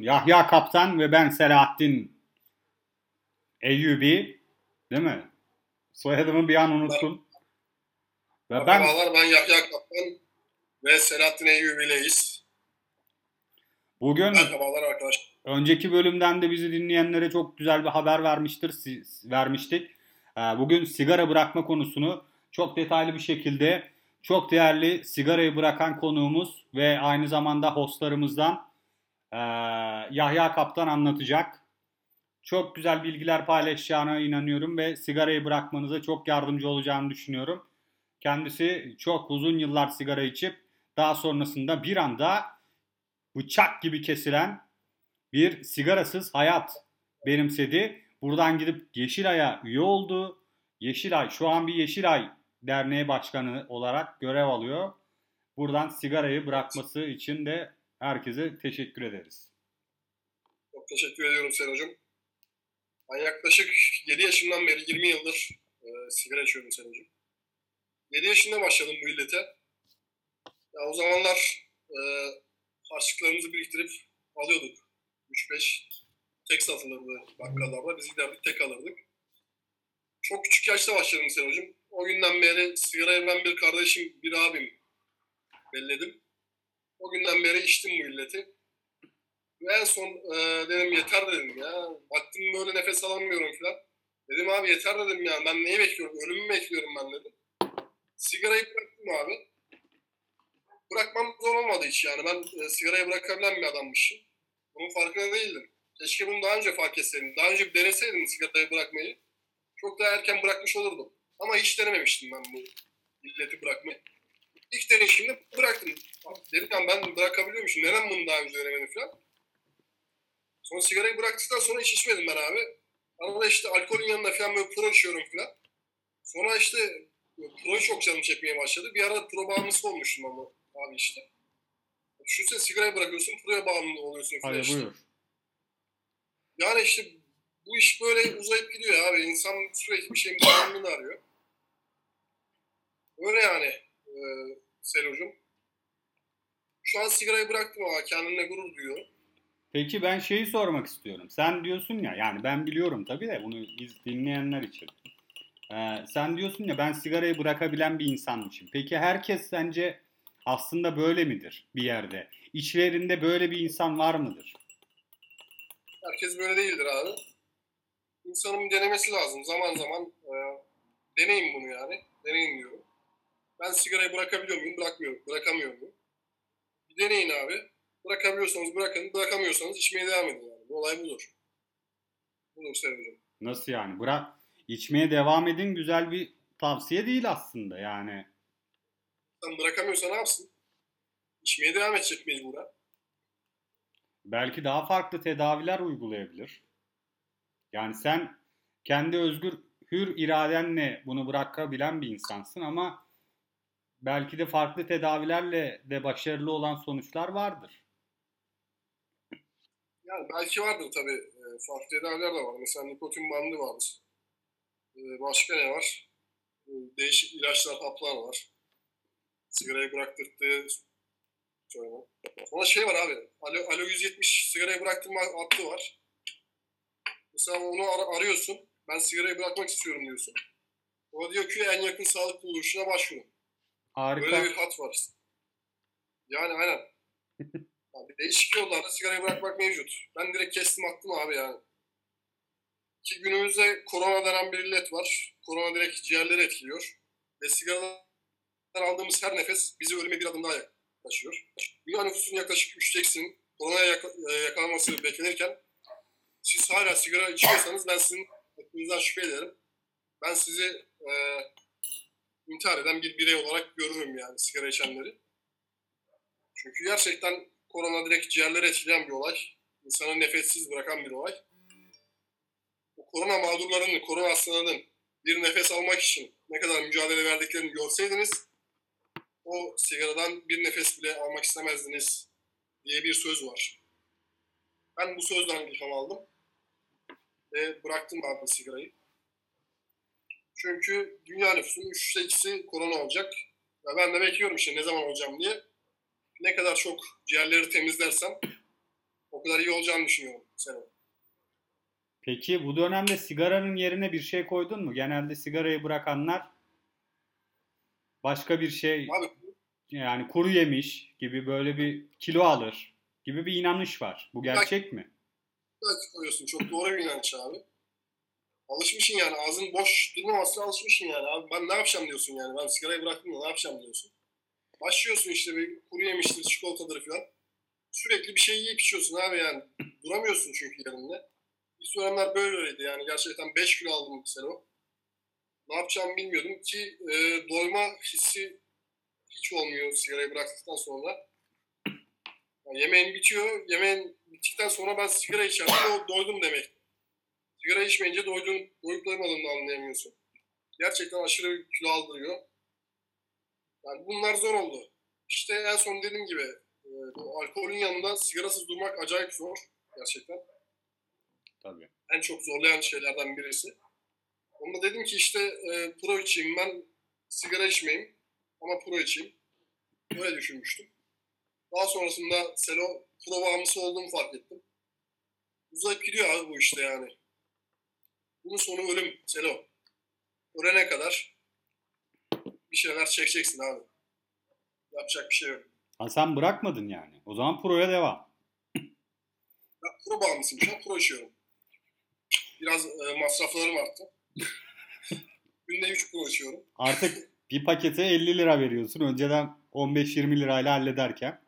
Yahya Kaptan ve ben Selahattin Eyyubi. Değil mi? Soyadımı bir an unuttum. Ve ben... Merhabalar ben Yahya Kaptan ve Selahattin Eyyubi'leyiz. Bugün Merhabalar arkadaşlar. Önceki bölümden de bizi dinleyenlere çok güzel bir haber vermiştir, vermiştik. Ee, bugün sigara bırakma konusunu çok detaylı bir şekilde çok değerli sigarayı bırakan konuğumuz ve aynı zamanda hostlarımızdan ee, Yahya Kaptan anlatacak. Çok güzel bilgiler paylaşacağına inanıyorum ve sigarayı bırakmanıza çok yardımcı olacağını düşünüyorum. Kendisi çok uzun yıllar sigara içip daha sonrasında bir anda bıçak gibi kesilen bir sigarasız hayat benimsedi. Buradan gidip Yeşilay'a üye oldu. Yeşilay şu an bir Yeşilay Derneği Başkanı olarak görev alıyor. Buradan sigarayı bırakması için de herkese teşekkür ederiz. Çok teşekkür ediyorum Sen. Ben yaklaşık 7 yaşından beri 20 yıldır e, sigara içiyorum Sen Hocam. 7 yaşında başladım bu illete. Ya o zamanlar e, harçlıklarımızı biriktirip alıyorduk. 3-5 tek satılırdı bakkallarda. Biz giderdik tek alırdık. Çok küçük yaşta başladım Sen. O günden beri sigarayı ben bir kardeşim, bir abim belledim. O günden beri içtim bu illeti. Ve en son e, dedim yeter dedim ya. Baktım böyle nefes alamıyorum falan. Dedim abi yeter dedim ya. Ben neyi bekliyorum? Ölümü bekliyorum ben dedim. Sigarayı bıraktım abi. Bırakmam zor olmadı hiç yani. Ben e, sigarayı bırakabilen bir adammışım. Bunun farkında değildim. Keşke bunu daha önce fark etseydim. Daha önce bir deneseydim sigarayı bırakmayı. Çok daha erken bırakmış olurdum. Ama hiç denememiştim ben bu illeti bırakmayı. İlk deneyişimde bıraktım. Dedim yani ben bırakabiliyormuşum. Neden bunu daha önce denemedim falan. Sonra sigarayı bıraktıktan sonra hiç içmedim ben abi. Arada işte alkolün yanında falan böyle pro içiyorum falan. Sonra işte pro çok canım çekmeye başladı. Bir ara pro bağımlısı olmuştum ama abi işte. Düşünsene sigarayı bırakıyorsun, proya bağımlı oluyorsun falan Hadi işte. buyur. Yani işte bu iş böyle uzayıp gidiyor abi. İnsan sürekli bir şeyin bağımlılığını arıyor. Öyle yani e, Selo'cum. Şu an sigarayı bıraktım ama kendimle gurur duyuyorum. Peki ben şeyi sormak istiyorum. Sen diyorsun ya yani ben biliyorum tabii de bunu biz dinleyenler için. Ee, sen diyorsun ya ben sigarayı bırakabilen bir insanmışım. Peki herkes sence aslında böyle midir bir yerde? İçlerinde böyle bir insan var mıdır? Herkes böyle değildir abi. İnsanın denemesi lazım. Zaman zaman e, deneyin bunu yani. Deneyin diyorum. Ben sigarayı bırakabiliyor muyum? Bırakmıyorum. Bırakamıyor muyum? Bir deneyin abi. Bırakabiliyorsanız bırakın. Bırakamıyorsanız içmeye devam edin yani. Bu olay budur. Budur sevgilim. Nasıl yani? Bırak içmeye devam edin güzel bir tavsiye değil aslında yani. Sen bırakamıyorsa ne yapsın? İçmeye devam edecek mecburen. Belki daha farklı tedaviler uygulayabilir. Yani sen kendi özgür hür iradenle bunu bırakabilen bir insansın ama belki de farklı tedavilerle de başarılı olan sonuçlar vardır. Yani belki vardır tabii. E, farklı tedaviler de var. Mesela nikotin bandı var. E, başka ne var? E, değişik ilaçlar, haplar var. Sigarayı bıraktırdığı söyleme. Sonra şey var abi. Alo, Alo 170 sigarayı bıraktırma hattı var. Mesela onu ar- arıyorsun. Ben sigarayı bırakmak istiyorum diyorsun. O diyor ki en yakın sağlık kuruluşuna başvurun. Harika. Böyle bir hat var. Yani aynen. Yani değişik yollarda sigarayı bırakmak mevcut. Ben direkt kestim attım abi yani. Ki günümüzde korona denen bir illet var. Korona direkt ciğerleri etkiliyor. Ve sigaradan aldığımız her nefes bizi ölüme bir adım daha yaklaşıyor. Dünya nüfusunun yaklaşık üçte eksinin koronaya yak- yakalanması beklenirken siz hala sigara içiyorsanız ben sizin aklınızdan şüphe ederim. Ben sizi e, intihar eden bir birey olarak görürüm yani sigara içenleri. Çünkü gerçekten korona direkt ciğerleri etkileyen bir olay. İnsanı nefessiz bırakan bir olay. O korona mağdurlarının, korona hastalarının bir nefes almak için ne kadar mücadele verdiklerini görseydiniz o sigaradan bir nefes bile almak istemezdiniz diye bir söz var. Ben bu sözden ilham aldım ve bıraktım abi sigarayı. Çünkü dünya nüfusunun 3'te 2'si korona olacak. Ve ben de bekliyorum işte ne zaman olacağım diye. Ne kadar çok ciğerleri temizlersem o kadar iyi olacağını düşünüyorum Selo. Peki bu dönemde sigaranın yerine bir şey koydun mu? Genelde sigarayı bırakanlar başka bir şey Abi yani kuru yemiş gibi böyle bir kilo alır gibi bir inanış var. Bu gerçek mi? Belki koyuyorsun. Çok doğru bir inanç abi. Alışmışsın yani. Ağzın boş durmamasına alışmışsın yani. Abi ben ne yapacağım diyorsun yani. Ben sigarayı bıraktım da ne yapacağım diyorsun. Başlıyorsun işte bir kuru yemiştir, çikolatadır falan. Sürekli bir şey yiyip içiyorsun abi yani. Duramıyorsun çünkü yerinde. İlk dönemler böyle öyleydi yani. Gerçekten 5 kilo aldım bir sene o. Ne yapacağımı bilmiyordum ki e, doyma hissi hiç olmuyor sigarayı bıraktıktan sonra. Yani yemeğin bitiyor. Yemeğin bittikten sonra ben sigara içersem o doydum demek. Sigara içmeyince doydun, doyup doymadığını anlayamıyorsun. Gerçekten aşırı kilo aldırıyor. Yani bunlar zor oldu. İşte en son dediğim gibi e, alkolün yanında sigarasız durmak acayip zor. Gerçekten. Tabii. En çok zorlayan şeylerden birisi. Onda dedim ki işte e, pro içeyim ben sigara içmeyeyim ama pro içeyim. Böyle düşünmüştüm. Daha sonrasında Selo pro bağımlısı olduğumu fark ettim. Uzayıp gidiyor abi bu işte yani. Bunun sonu ölüm Selo. Ölene kadar bir şeyler çekeceksin abi. Yapacak bir şey yok. Ha sen bırakmadın yani. O zaman proya devam. Ben pro bağımlısıyım şu an pro içiyorum. Biraz e, masraflarım arttı. Günde 3 pro içiyorum. Artık bir pakete 50 lira veriyorsun. Önceden 15-20 lirayla hallederken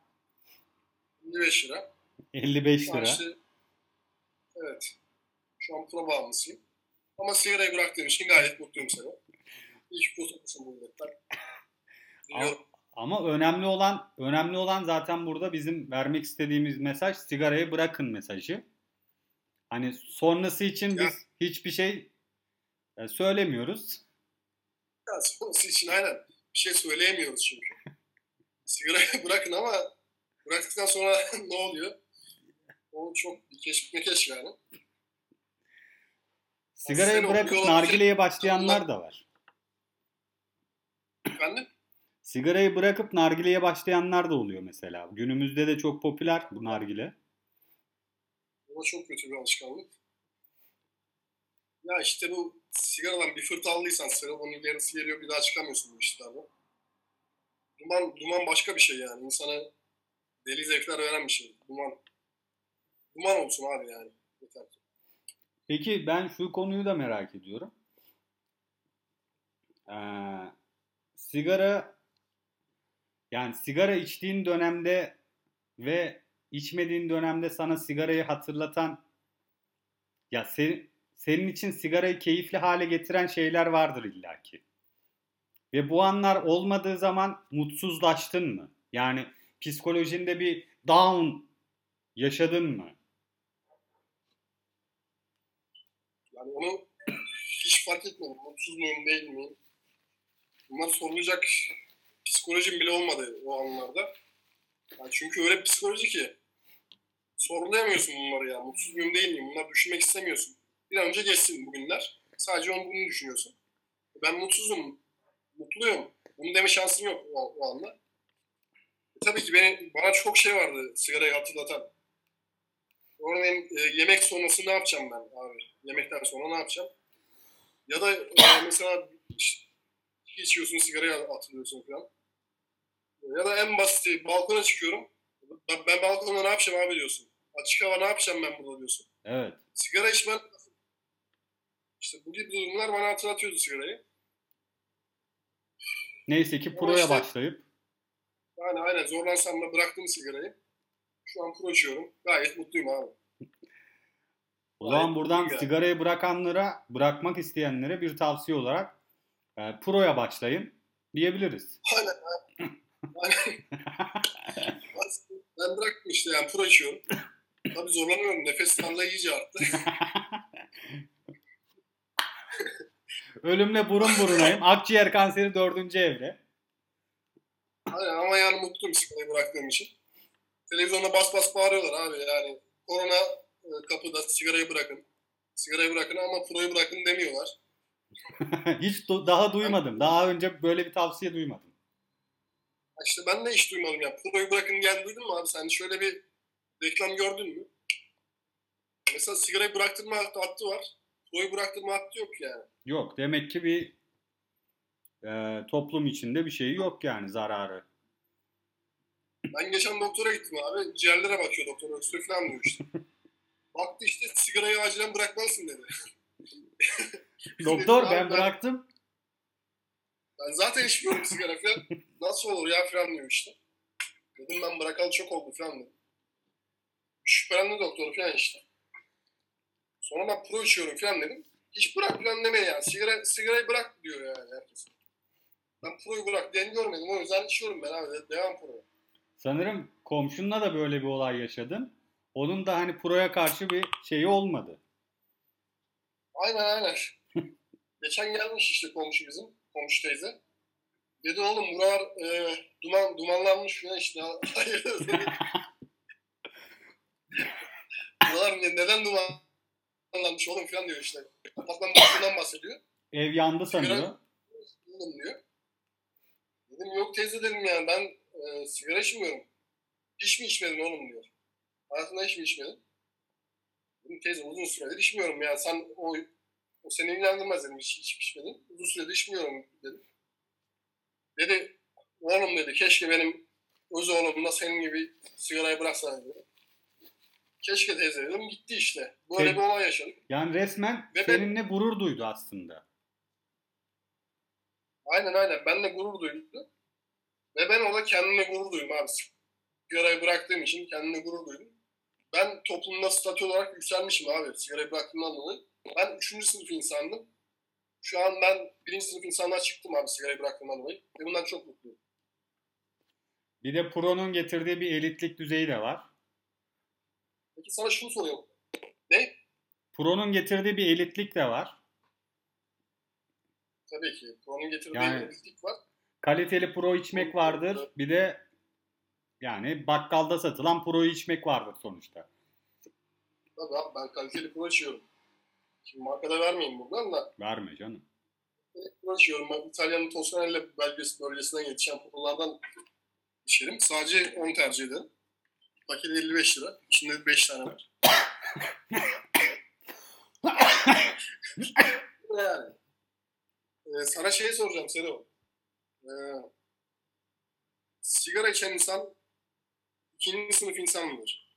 55 lira. 55 Şu an lira. işte, evet. Şu an pro bağımlısıyım. Ama sigarayı bıraktığım için gayet mutluyum seni. İyi ki kurtulmuşum bu milletten. Ama önemli olan önemli olan zaten burada bizim vermek istediğimiz mesaj sigarayı bırakın mesajı. Hani sonrası için Ya. biz hiçbir şey e, söylemiyoruz. Ya sonrası için aynen bir şey söyleyemiyoruz çünkü. Sigarayı bırakın ama bıraktıktan sonra ne oluyor? O çok keşif mekeş yani. Sigarayı bırakıp nargileye başlayanlar da var. Efendim? Sigarayı bırakıp nargileye başlayanlar da oluyor mesela. Günümüzde de çok popüler bu nargile. Da çok kötü bir alışkanlık. Ya işte bu sigaradan bir fırt aldıysan onun yarısı geliyor bir daha çıkamıyorsun bu işlerden. Duman, duman başka bir şey yani. İnsana deli zevkler veren bir şey. Duman. Duman olsun abi yani. Yeter. Peki ben şu konuyu da merak ediyorum. Ee, sigara yani sigara içtiğin dönemde ve içmediğin dönemde sana sigarayı hatırlatan ya se- senin için sigarayı keyifli hale getiren şeyler vardır illaki. Ve bu anlar olmadığı zaman mutsuzlaştın mı? Yani psikolojinde bir down yaşadın mı? Yani onu hiç fark etmedim. Mutsuz muyum değil miyim? Bunlar sorulacak psikolojim bile olmadı o anlarda. Yani çünkü öyle psikoloji ki sorulayamıyorsun bunları ya. Mutsuz muyum değil miyim? Bunları düşünmek istemiyorsun. Bir an önce geçsin bugünler. Sadece onu bunu düşünüyorsun. Ben mutsuzum, mutluyum. Bunu deme şansım yok o, o anda. E, tabii ki beni, bana çok şey vardı sigarayı hatırlatan. Örneğin e, yemek sonrası ne yapacağım ben abi? Yemekten sonra ne yapacağım? Ya da e, mesela içiyorsun, sigarayı atılıyorsun falan. Ya da en basiti balkona çıkıyorum. Ben, ben balkonda ne yapacağım abi diyorsun. Açık hava ne yapacağım ben burada diyorsun. Evet. Sigara içmen işte bu gibi durumlar bana hatırlatıyordu sigarayı. Neyse ki proya işte- başlayıp Yani aynen zorlansam da bıraktım sigarayı. Şu an içiyorum. Gayet mutluyum abi. o zaman buradan güzel. sigarayı bırakanlara, bırakmak isteyenlere bir tavsiye olarak e, proya başlayın diyebiliriz. Aynen. aynen. ben bıraktım işte yani pro içiyorum. Tabii zorlanıyorum. Nefes darlığı iyice arttı. Ölümle burun burunayım. Akciğer kanseri dördüncü evre. Aynen ama yani mutluyum sigarayı bıraktığım için. Televizyonda bas bas bağırıyorlar abi yani. Korona e, kapıda sigarayı bırakın. Sigarayı bırakın ama proyu bırakın demiyorlar. Hiç du- daha duymadım. Daha önce böyle bir tavsiye duymadım. İşte ben de hiç duymadım ya. Proyu bırakın gel duydun mu abi? Sen şöyle bir reklam gördün mü? Mesela sigarayı bıraktırma hattı var. Pro'yu bıraktırma hattı yok yani. Yok. Demek ki bir e, toplum içinde bir şey yok yani zararı. Ben geçen doktora gittim abi. Ciğerlere bakıyor doktor. Öksürük falan diyor işte. Baktı işte sigarayı acilen bırakmalısın dedi. Doktor ben bıraktım. Ben zaten içmiyorum sigara falan. Nasıl olur ya falan diyor işte. Dedim ben bırakalı çok oldu falan dedim. Şüphelendi doktoru falan işte. Sonra ben pro içiyorum falan dedim. Hiç bırak falan deme ya. Sigara, sigarayı bırak diyor yani herkes. Ben proyu bırak diyen görmedim. O yüzden içiyorum ben abi. Devam pro. Sanırım komşunla da böyle bir olay yaşadın. Onun da hani proya karşı bir şeyi olmadı. Aynen aynen. Geçen gelmiş işte komşu bizim. Komşu teyze. Dedi oğlum buralar e, duman, dumanlanmış falan işte. Dedi. buralar ne- neden dumanlanmış oğlum falan diyor işte. Apartman başından bahsediyor. Ev yandı sanıyor. Diyor. Dedim yok teyze dedim yani ben e, sigara içmiyorum. Hiç mi içmedin oğlum diyor. Hayatında hiç mi içmedin? Dedim teyze uzun süredir içmiyorum ya sen o, o seni ilgilendirmez dedim hiç, hiç içmedin. Uzun süredir içmiyorum dedim. Dedi oğlum dedi keşke benim öz oğlum da senin gibi sigarayı bıraksana dedi. Keşke teyze dedim gitti işte. Böyle Te- bir olay yaşadık. Yani resmen Ve ben- seninle gurur duydu aslında. Aynen aynen. Ben de gurur duydum. Ve ben orada kendime gurur duydum abi. Sigarayı bıraktığım için kendime gurur duydum. Ben toplumda statü olarak yükselmişim abi sigarayı bıraktığımdan dolayı. Ben üçüncü sınıf insandım. Şu an ben birinci sınıf insanlığa çıktım abi sigarayı bıraktığımdan dolayı. Ve bundan çok mutluyum. Bir de Pro'nun getirdiği bir elitlik düzeyi de var. Peki sana şunu soruyorum. Ne? Pro'nun getirdiği bir elitlik de var. Tabii ki. Pro'nun getirdiği Yani- bir elitlik var. Kaliteli Pro içmek vardır. Bir de yani bakkalda satılan Pro'yu içmek vardır sonuçta. Tabii abi ben kaliteli Pro içiyorum. Şimdi markada vermeyeyim buradan da. Verme canım. Pro içiyorum. Ben İtalya'nın Toscanelli belgesi bölgesinden yetişen Pro'lardan içerim. Sadece onu tercih ederim. Paket 55 lira. İçinde 5 tane var. yani. Ee, sana şey soracağım Sero. Ee, sigara içen insan ikinci sınıf insan mıdır?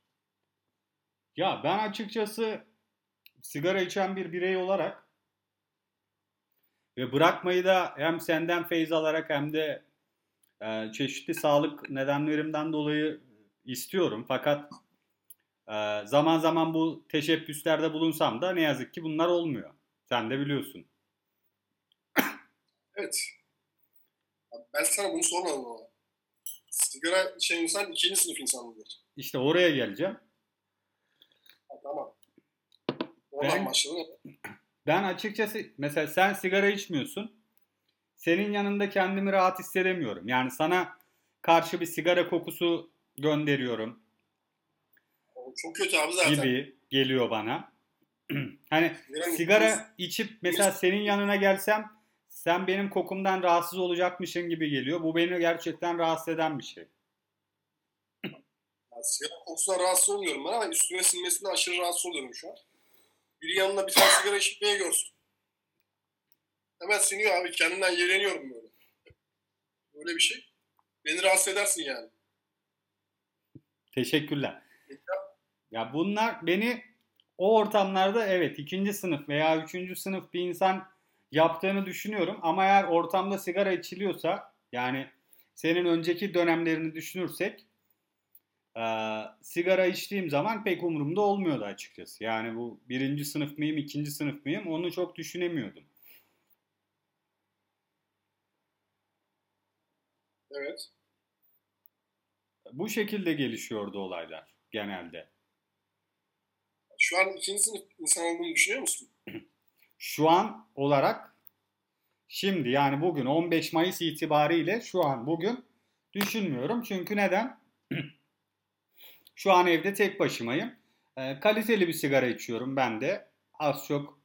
Ya ben açıkçası sigara içen bir birey olarak ve bırakmayı da hem senden feyz alarak hem de e, çeşitli sağlık nedenlerimden dolayı istiyorum. Fakat e, zaman zaman bu teşebbüslerde bulunsam da ne yazık ki bunlar olmuyor. Sen de biliyorsun. Evet. Abi Ben sana bunu sormadım ama. Sigara içen insan ikinci sınıf insan mıdır? İşte oraya geleceğim. Ha, tamam. Oradan Ben- başladın. Ben açıkçası mesela sen sigara içmiyorsun. Senin yanında kendimi rahat hissedemiyorum. Yani sana karşı bir sigara kokusu gönderiyorum çok kötü abi zaten. gibi geliyor bana. hani sigara içip mesela senin yanına gelsem sen benim kokumdan rahatsız olacakmışın gibi geliyor. Bu beni gerçekten rahatsız eden bir şey. Ya, sigara kokusundan rahatsız olmuyorum ben ama üstüne sinmesinden aşırı rahatsız oluyorum şu an. Biri yanında bir tane sigara içmeye görsün. Hemen siniyor abi. Kendimden yerleniyorum böyle. Böyle bir şey. Beni rahatsız edersin yani. Teşekkürler. Ya bunlar beni o ortamlarda evet ikinci sınıf veya üçüncü sınıf bir insan yaptığını düşünüyorum. Ama eğer ortamda sigara içiliyorsa yani senin önceki dönemlerini düşünürsek eee, sigara içtiğim zaman pek umurumda olmuyordu açıkçası. Yani bu birinci sınıf mıyım, ikinci sınıf mıyım onu çok düşünemiyordum. Evet. Bu şekilde gelişiyordu olaylar genelde. Şu an ikinci sınıf insan olduğunu düşünüyor musun? şu an olarak şimdi yani bugün 15 Mayıs itibariyle şu an bugün düşünmüyorum. Çünkü neden? şu an evde tek başımayım. Ee, kaliteli bir sigara içiyorum ben de. Az çok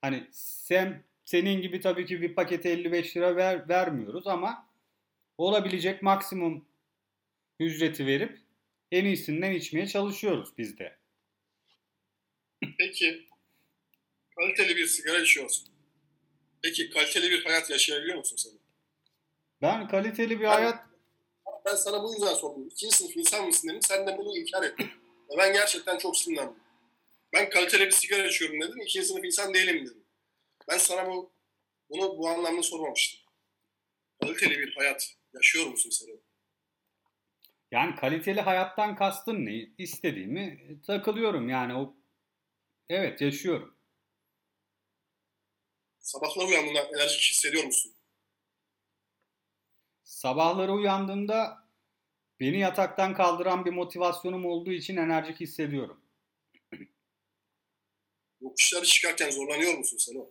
hani sen senin gibi tabii ki bir pakete 55 lira ver, vermiyoruz ama olabilecek maksimum ücreti verip en iyisinden içmeye çalışıyoruz biz de. Peki kaliteli bir sigara içiyorsun. Peki kaliteli bir hayat yaşayabiliyor musun sen? Ben kaliteli bir Ben- hayat Ben sana bu yüzden sordum. İkinci sınıf insan mısın dedim. Sen de bunu inkar ettin. Ben gerçekten çok sinirlendim. Ben kaliteli bir sigara içiyorum dedim. İkinci sınıf insan değilim dedim. Ben sana bu bunu bu anlamda sormamıştım. Kaliteli bir hayat yaşıyor musun sen? yani kaliteli hayattan kastın ne? İstediğimi takılıyorum yani o evet yaşıyorum. Sabahları uyandığında enerjik hissediyor musun? Sabahları uyandığımda beni yataktan kaldıran bir motivasyonum olduğu için enerjik hissediyorum. Yokuşları çıkarken zorlanıyor musun sen o?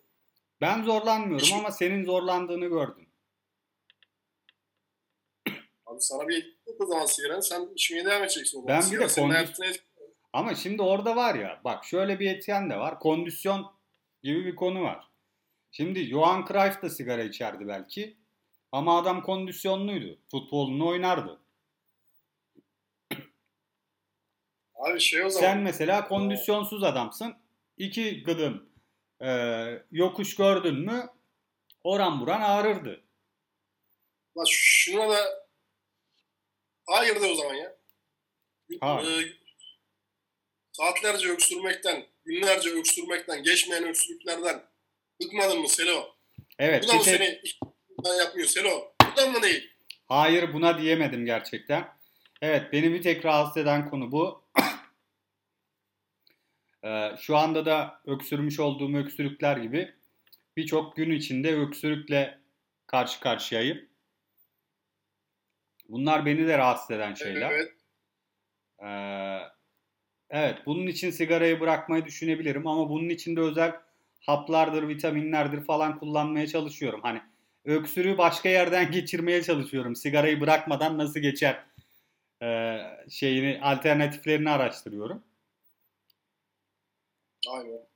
Ben zorlanmıyorum ama senin zorlandığını gördüm. Abi sana bir o zaman sigaranı sen içmeye devam edeceksin. o zaman. Ben bir de Sigara senin kondis- hayatına et- Ama şimdi orada var ya bak şöyle bir etken de var. Kondisyon gibi bir konu var. Şimdi Johan Cruyff da sigara içerdi belki. Ama adam kondisyonluydu. Futbolunu oynardı. Abi şey o zaman. Sen mesela kondisyonsuz adamsın. İki gıdım e, yokuş gördün mü oran buran ağrırdı. Lan şuna da hayır de o zaman ya. Hayır. Ee, saatlerce öksürmekten, günlerce öksürmekten, geçmeyen öksürüklerden bıkmadın mı Selo? Evet. Bu da mı seni işten yapmıyor Selo? Bu da mı değil? Hayır buna diyemedim gerçekten. Evet beni bir tek rahatsız eden konu bu. Ee, şu anda da öksürmüş olduğum öksürükler gibi birçok gün içinde öksürükle karşı karşıyayım. Bunlar beni de rahatsız eden şeyler. Evet. Ee, evet bunun için sigarayı bırakmayı düşünebilirim ama bunun için de özel haplardır, vitaminlerdir falan kullanmaya çalışıyorum. Hani öksürüğü başka yerden geçirmeye çalışıyorum. Sigarayı bırakmadan nasıl geçer ee, şeyini alternatiflerini araştırıyorum. Aynen.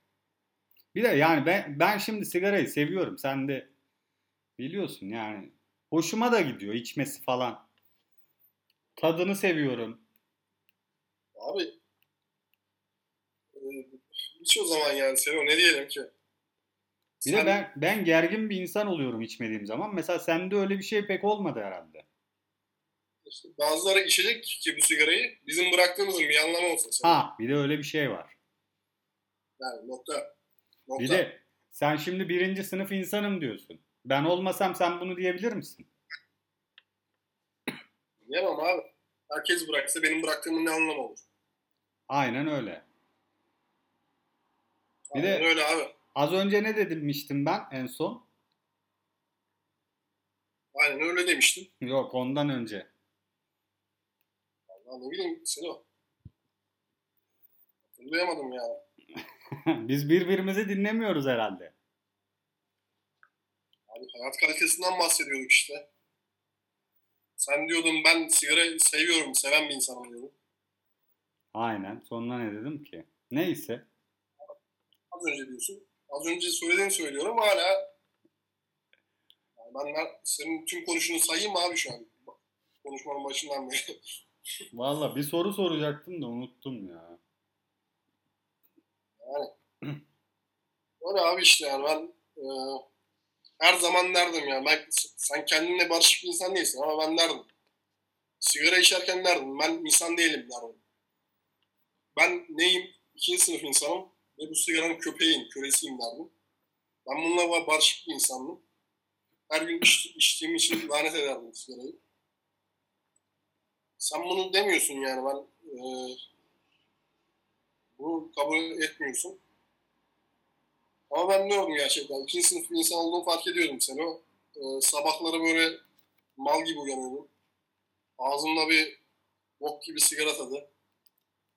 Bir de yani ben ben şimdi sigarayı seviyorum. Sen de biliyorsun yani. Hoşuma da gidiyor içmesi falan. Tadını seviyorum. Abi e, hiç o zaman yani Selo ne diyelim ki? Bir de ben ben gergin bir insan oluyorum içmediğim zaman. Mesela sende öyle bir şey pek olmadı herhalde. işte bazıları içecek ki bu sigarayı bizim bıraktığımızın bir anlamı olsun. Selo. Ha bir de öyle bir şey var. Yani nokta. Nokta. Bir de sen şimdi birinci sınıf insanım diyorsun. Ben olmasam sen bunu diyebilir misin? Diyemem abi. Herkes bıraksa benim bıraktığımın ne anlamı olur? Aynen öyle. Bir de- öyle abi. Az önce ne demiştim ben en son? Aynen öyle demiştin. Yok ondan önce. Allah ne bileyim Selo. Hatırlayamadım ya. Biz birbirimizi dinlemiyoruz herhalde. Abi hayat kalitesinden bahsediyorduk işte. Sen diyordun ben sigara seviyorum, seven bir insanım diyordun. Aynen. Sonra ne dedim ki? Neyse. Az önce diyorsun. Az önce söylediğini söylüyorum hala. Yani ben senin tüm konuşunu sayayım abi şu an? Konuşmanın başından beri. Valla bir soru soracaktım da unuttum ya. yani. Öyle abi işte yani ben e, her zaman derdim ya. Ben, sen kendinle barışık bir insan değilsin ama ben derdim. Sigara içerken derdim. Ben insan değilim derdim. Ben neyim? İkinci sınıf insanım ve bu sigaranın köpeğiyim, kölesiyim derdim. Ben bununla barışık bir insandım. Her gün iç, içtiğim için lanet ederdim sigarayı. Sen bunu demiyorsun yani ben e, bunu kabul etmiyorsun. Ama ben diyordum gerçekten. İkinci sınıf bir insan olduğumu fark ediyordum seni. E, sabahları böyle mal gibi uyanıyordum. Ağzımda bir bok gibi sigara tadı.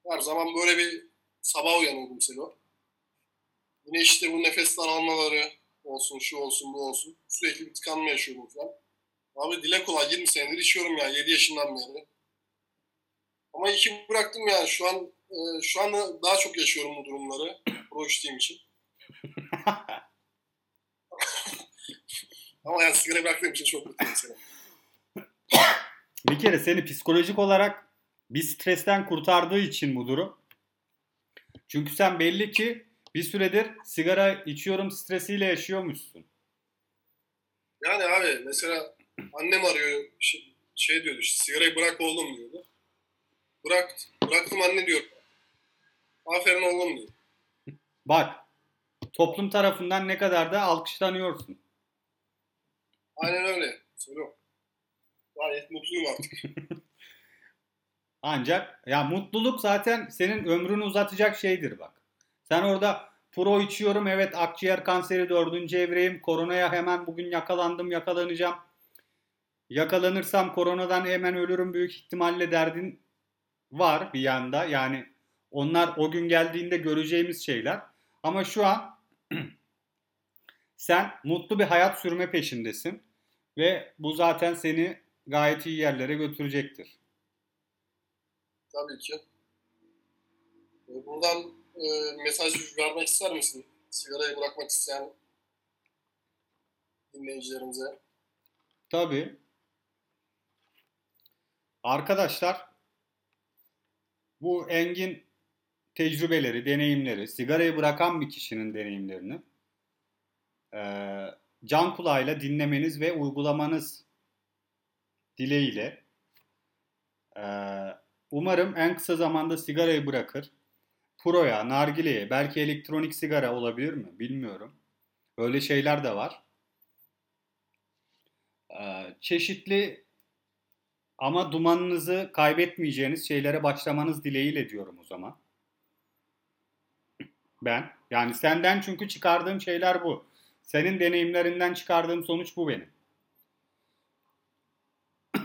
Her zaman böyle bir sabah uyanıyordum Selo. Yine işte bu nefes daralmaları olsun, şu olsun, bu olsun. Sürekli bir tıkanma yaşıyordum falan. Abi dile kolay 20 senedir içiyorum ya 7 yaşından beri. Ama iki bıraktım yani şu an e, şu anda daha çok yaşıyorum bu durumları. Pro içtiğim için. Ama yani sigara bıraktığım için çok mutluyum Selo. Bir kere seni psikolojik olarak bir stresten kurtardığı için bu durum. Çünkü sen belli ki bir süredir sigara içiyorum stresiyle yaşıyormuşsun. Yani abi mesela annem arıyor şey, şey diyordu işte sigarayı bırak oğlum diyordu. Bırak, bıraktım anne diyor. Aferin oğlum diyor. Bak toplum tarafından ne kadar da alkışlanıyorsun. Aynen öyle. Söylüyorum. Gayet mutluyum artık. Ancak ya mutluluk zaten senin ömrünü uzatacak şeydir bak. Sen orada pro içiyorum evet akciğer kanseri dördüncü evreyim. Koronaya hemen bugün yakalandım yakalanacağım. Yakalanırsam koronadan hemen ölürüm büyük ihtimalle derdin var bir yanda. Yani onlar o gün geldiğinde göreceğimiz şeyler. Ama şu an sen mutlu bir hayat sürme peşindesin. Ve bu zaten seni gayet iyi yerlere götürecektir. Tabii ki. E, Buradan e, mesaj vermek ister misin? Sigarayı bırakmak isteyen dinleyicilerimize. Tabii. Arkadaşlar bu engin tecrübeleri, deneyimleri, sigarayı bırakan bir kişinin deneyimlerini eee, can kulağıyla dinlemeniz ve uygulamanız dileğiyle eee, umarım en kısa zamanda sigarayı bırakır. Pro'ya, nargileye, belki elektronik sigara olabilir mi? Bilmiyorum. Öyle şeyler de var. Eee, çeşitli ama dumanınızı kaybetmeyeceğiniz şeylere başlamanız dileğiyle diyorum o zaman. Ben. Yani senden çünkü çıkardığım şeyler bu. Senin deneyimlerinden çıkardığım sonuç bu benim.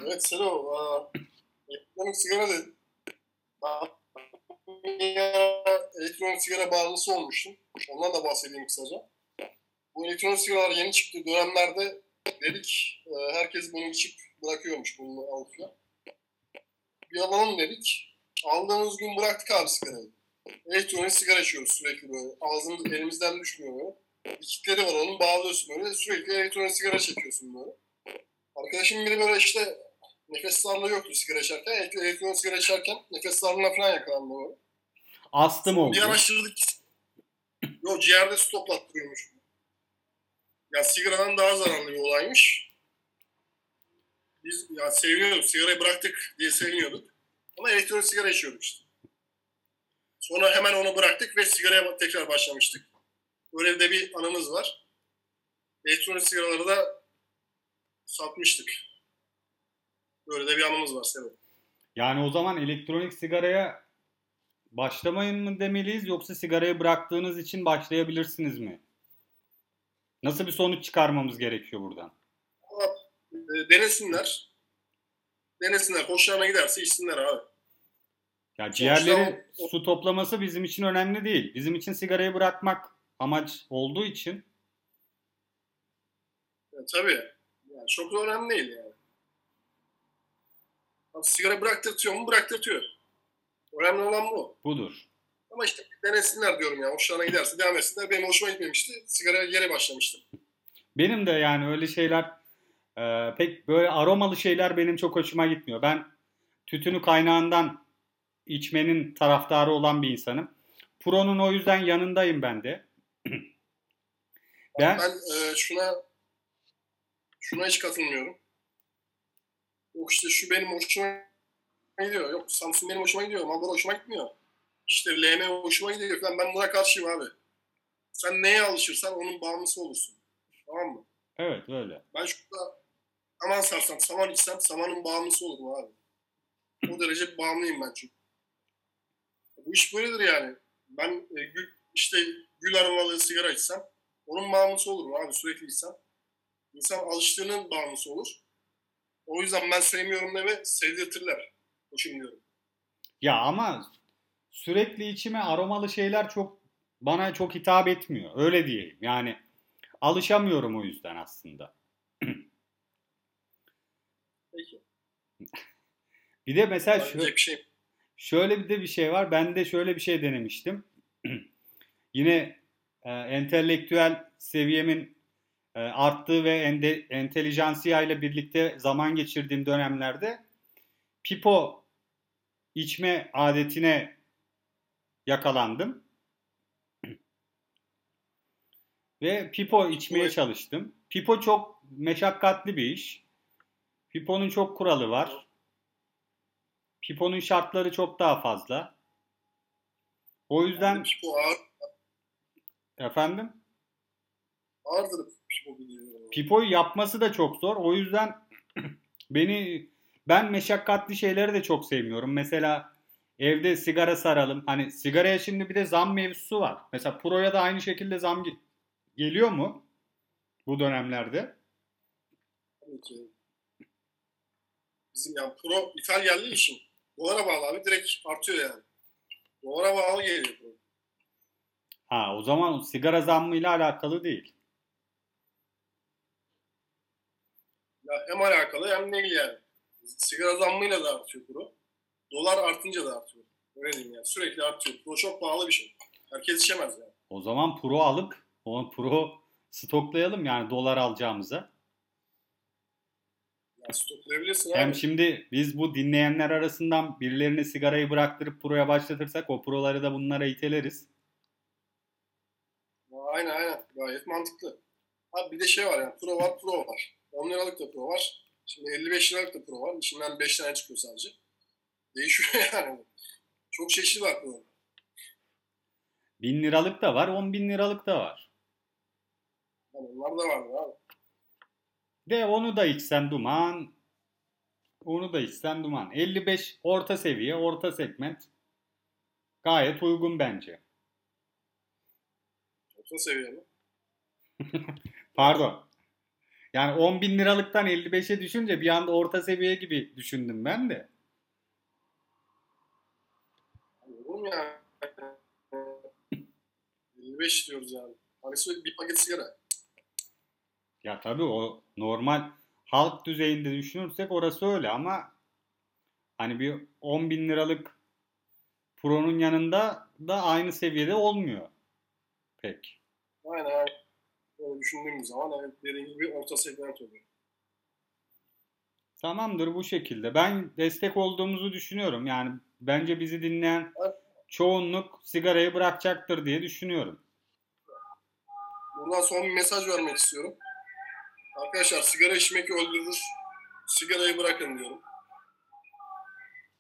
Evet Selo, elektronik sigara ara elektronik sigara bağımlısı olmuştum. Ondan da bahsedeyim kısaca. Bu elektronik sigaralar yeni çıktığı dönemlerde dedik e, herkes bunu içip bırakıyormuş bunu alıp. Bir alalım dedik. Aldığımız gün bıraktık abi sigarayı. Elektronik sigara içiyoruz sürekli böyle. Ağzımız elimizden düşmüyor böyle. Bir kitleri var onun bağlıyorsun böyle. Sürekli elektronik sigara çekiyorsun böyle. Arkadaşım biri böyle işte nefes darlığı yoktu sigara içerken. Elektro- Elektronik sigara içerken nefes darlığına falan yakalandı böyle. Astım oldu. Bir araştırdık. Yok ciğerde su toplattırıyormuş. Ya sigaradan daha zararlı bir olaymış. Biz ya seviniyorduk. Sigarayı bıraktık diye seviniyorduk. Ama elektronik sigara içiyorduk işte. Sonra hemen onu bıraktık ve sigaraya tekrar başlamıştık. Öyle de bir anımız var. Elektronik sigaraları da satmıştık. Böyle de bir anımız var Sevo. Yani o zaman elektronik sigaraya başlamayın mı demeliyiz yoksa sigarayı bıraktığınız için başlayabilirsiniz mi? Nasıl bir sonuç çıkarmamız gerekiyor buradan? Ama e, denesinler. Denesinler. Hoşlarına giderse içsinler abi. Ya ciğerleri o- su toplaması bizim için önemli değil. Bizim için sigarayı bırakmak amaç olduğu için Ya, tabii. Yani çok da önemli değil yani. Abi, sigara bıraktırtıyor mu? Bıraktırtıyor. Önemli olan bu. budur. Ama işte denesinler diyorum ya. Hoşlarına giderse devam etsinler. Benim hoşuma gitmemişti. Sigaraya geri başlamıştım. Benim de yani öyle şeyler e, pek böyle aromalı şeyler benim çok hoşuma gitmiyor. Ben tütünü kaynağından içmenin taraftarı olan bir insanım. Pro'nun o yüzden yanındayım ben de. ben Ben e, şuna şuna hiç katılmıyorum. Yok işte şu benim hoşuma gidiyor. Yok Samsung benim hoşuma gidiyor. Marlboro hoşuma gitmiyor. İşte LM hoşuma gidiyor falan. Ben buna karşıyım abi. Sen neye alışırsan onun bağımlısı olursun. Tamam mı? evet öyle. Ben şurada saman sarsam, saman içsem samanın bağımlısı olurum abi. O derece bağımlıyım ben çünkü. Bu iş böyledir yani. Ben e, gül, işte gül aromalı sigara içsem onun bağımlısı olurum abi sürekli içsem. İnsan alıştığının bağımlısı olur. O yüzden ben sevmiyorum deme sevdirtirler. Hoşum diyorum. Ya ama sürekli içime aromalı şeyler çok bana çok hitap etmiyor. Öyle diyeyim. Yani alışamıyorum o yüzden aslında. Peki. Bir de mesela Diyecek bir şey. şöyle bir de bir şey var. Ben de şöyle bir şey denemiştim. Yine e, entelektüel seviyemin e, arttığı ve ende, entelijansiya ile birlikte zaman geçirdiğim dönemlerde pipo içme adetine yakalandım. Ve pipo içmeye çalıştım. Pipo çok meşakkatli bir iş. Pipo'nun çok kuralı var. Pipo'nun şartları çok daha fazla. O yüzden Pipo ağır, efendim ağırdır Pipo biliyorum. Pipo'yu yapması da çok zor. O yüzden beni ben meşakkatli şeyleri de çok sevmiyorum. Mesela evde sigara saralım. Hani sigaraya şimdi bir de zam mevzusu var. Mesela Pro'ya da aynı şekilde zam ge- geliyor mu bu dönemlerde? Tabii ki. Bizim yani pro ithal geldiği için dolara bağlı abi direkt artıyor yani. Dolara bağlı geliyor pro. Ha o zaman sigara zammıyla alakalı değil. Ya hem alakalı hem değil yani. Sigara zammıyla da artıyor pro. Dolar artınca da artıyor. Öyle diyeyim yani. Sürekli artıyor. Pro çok pahalı bir şey. Herkes içemez yani. O zaman Pro alıp o Pro stoklayalım yani dolar alacağımıza. Yani stoklayabilirsin Hem abi. şimdi biz bu dinleyenler arasından birilerine sigarayı bıraktırıp Pro'ya başlatırsak o Pro'ları da bunlara iteleriz. Aynen aynen. Gayet mantıklı. Abi bir de şey var yani. Pro var, Pro var. 10 liralık da Pro var. Şimdi 55 liralık da Pro var. İçinden 5 tane çıkıyor sadece. Değişiyor yani. Çok çeşitli var Pro. 1000 liralık da var, 10 bin liralık da var. Yani onlar da vardır abi. De onu da içsen duman. Onu da içsen duman. 55 orta seviye, orta segment. Gayet uygun bence. Orta seviye mi? Pardon. Yani 10 bin liralıktan 55'e düşünce bir anda orta seviye gibi düşündüm ben de. Yani? 55 diyoruz yani. Tanesi bir paket sigara. Ya tabii o normal halk düzeyinde düşünürsek orası öyle ama hani bir 10 bin liralık Pro'nun yanında da aynı seviyede olmuyor pek. Aynen Böyle düşündüğümüz zaman evet dediğin gibi orta segment oluyor. Tamamdır bu şekilde. Ben destek olduğumuzu düşünüyorum. Yani bence bizi dinleyen çoğunluk sigarayı bırakacaktır diye düşünüyorum. Buradan son bir mesaj vermek istiyorum. Arkadaşlar sigara içmek öldürür. Sigarayı bırakın diyorum.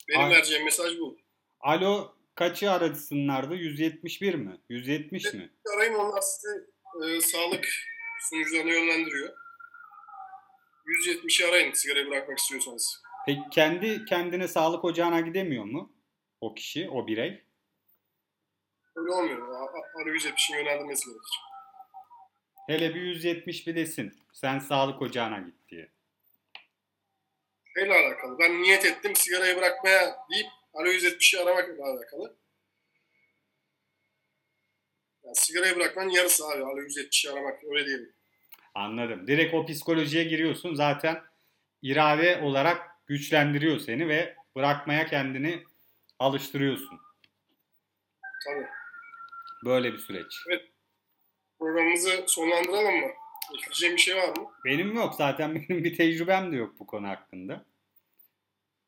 Benim Ay- vereceğim mesaj bu. Alo kaçı arasınlardı? 171 mi? 170 mi? Arayın onlar size e, sağlık sunucularına yönlendiriyor. 170'i arayın sigarayı bırakmak istiyorsanız. Peki kendi kendine sağlık ocağına gidemiyor mu? O kişi, o birey. Öyle olmuyor. A- a- Ara 170'in yönlendirmesi gerekir. Hele bir 170 bir desin. Sen sağlık ocağına git diye. Şeyle alakalı. Ben niyet ettim sigarayı bırakmaya deyip Alo 170'i aramakla alakalı. Yani sigarayı bırakmanın yarısı abi. Alo 170'i aramak öyle diyelim. Anladım. Direkt o psikolojiye giriyorsun. Zaten irade olarak güçlendiriyor seni ve bırakmaya kendini alıştırıyorsun. Tabii. Böyle bir süreç. Programımızı sonlandıralım mı? Ekleyeceğim bir şey var mı? Benim yok. Zaten benim bir tecrübem de yok bu konu hakkında.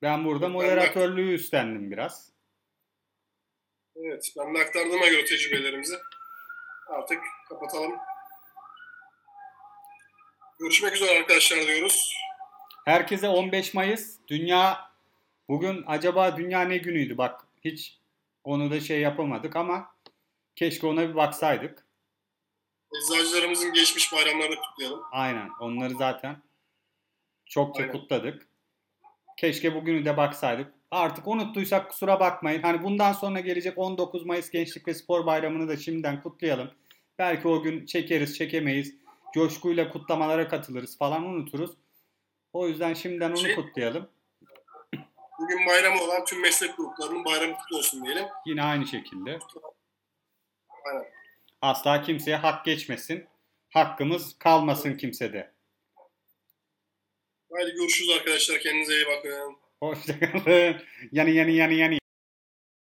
Ben burada Ben de- moderatörlüğü üstlendim biraz. Evet. Ben de aktardığıma göre tecrübelerimizi artık kapatalım. Görüşmek üzere arkadaşlar diyoruz. Herkese 15 Mayıs. Dünya bugün acaba dünya ne günüydü? Bak hiç onu da şey yapamadık ama keşke ona bir baksaydık. Eczacılarımızın geçmiş bayramlarını kutlayalım. Aynen. Onları zaten çokça Aynen. kutladık. Keşke bugünü de baksaydık. Artık unuttuysak kusura bakmayın. Hani bundan sonra gelecek 19 Mayıs Gençlik ve Spor Bayramı'nı da şimdiden kutlayalım. Belki o gün çekeriz, çekemeyiz. Coşkuyla kutlamalara katılırız falan unuturuz. O yüzden şimdiden onu Şey- kutlayalım. Bugün bayramı olan tüm meslek gruplarının bayramı kutlu olsun diyelim. Yine aynı şekilde. Aynen. Asla kimseye hak geçmesin. Hakkımız kalmasın kimsede. Haydi görüşürüz arkadaşlar. Kendinize iyi bakın. Hoşçakalın. Yani yani yani yani.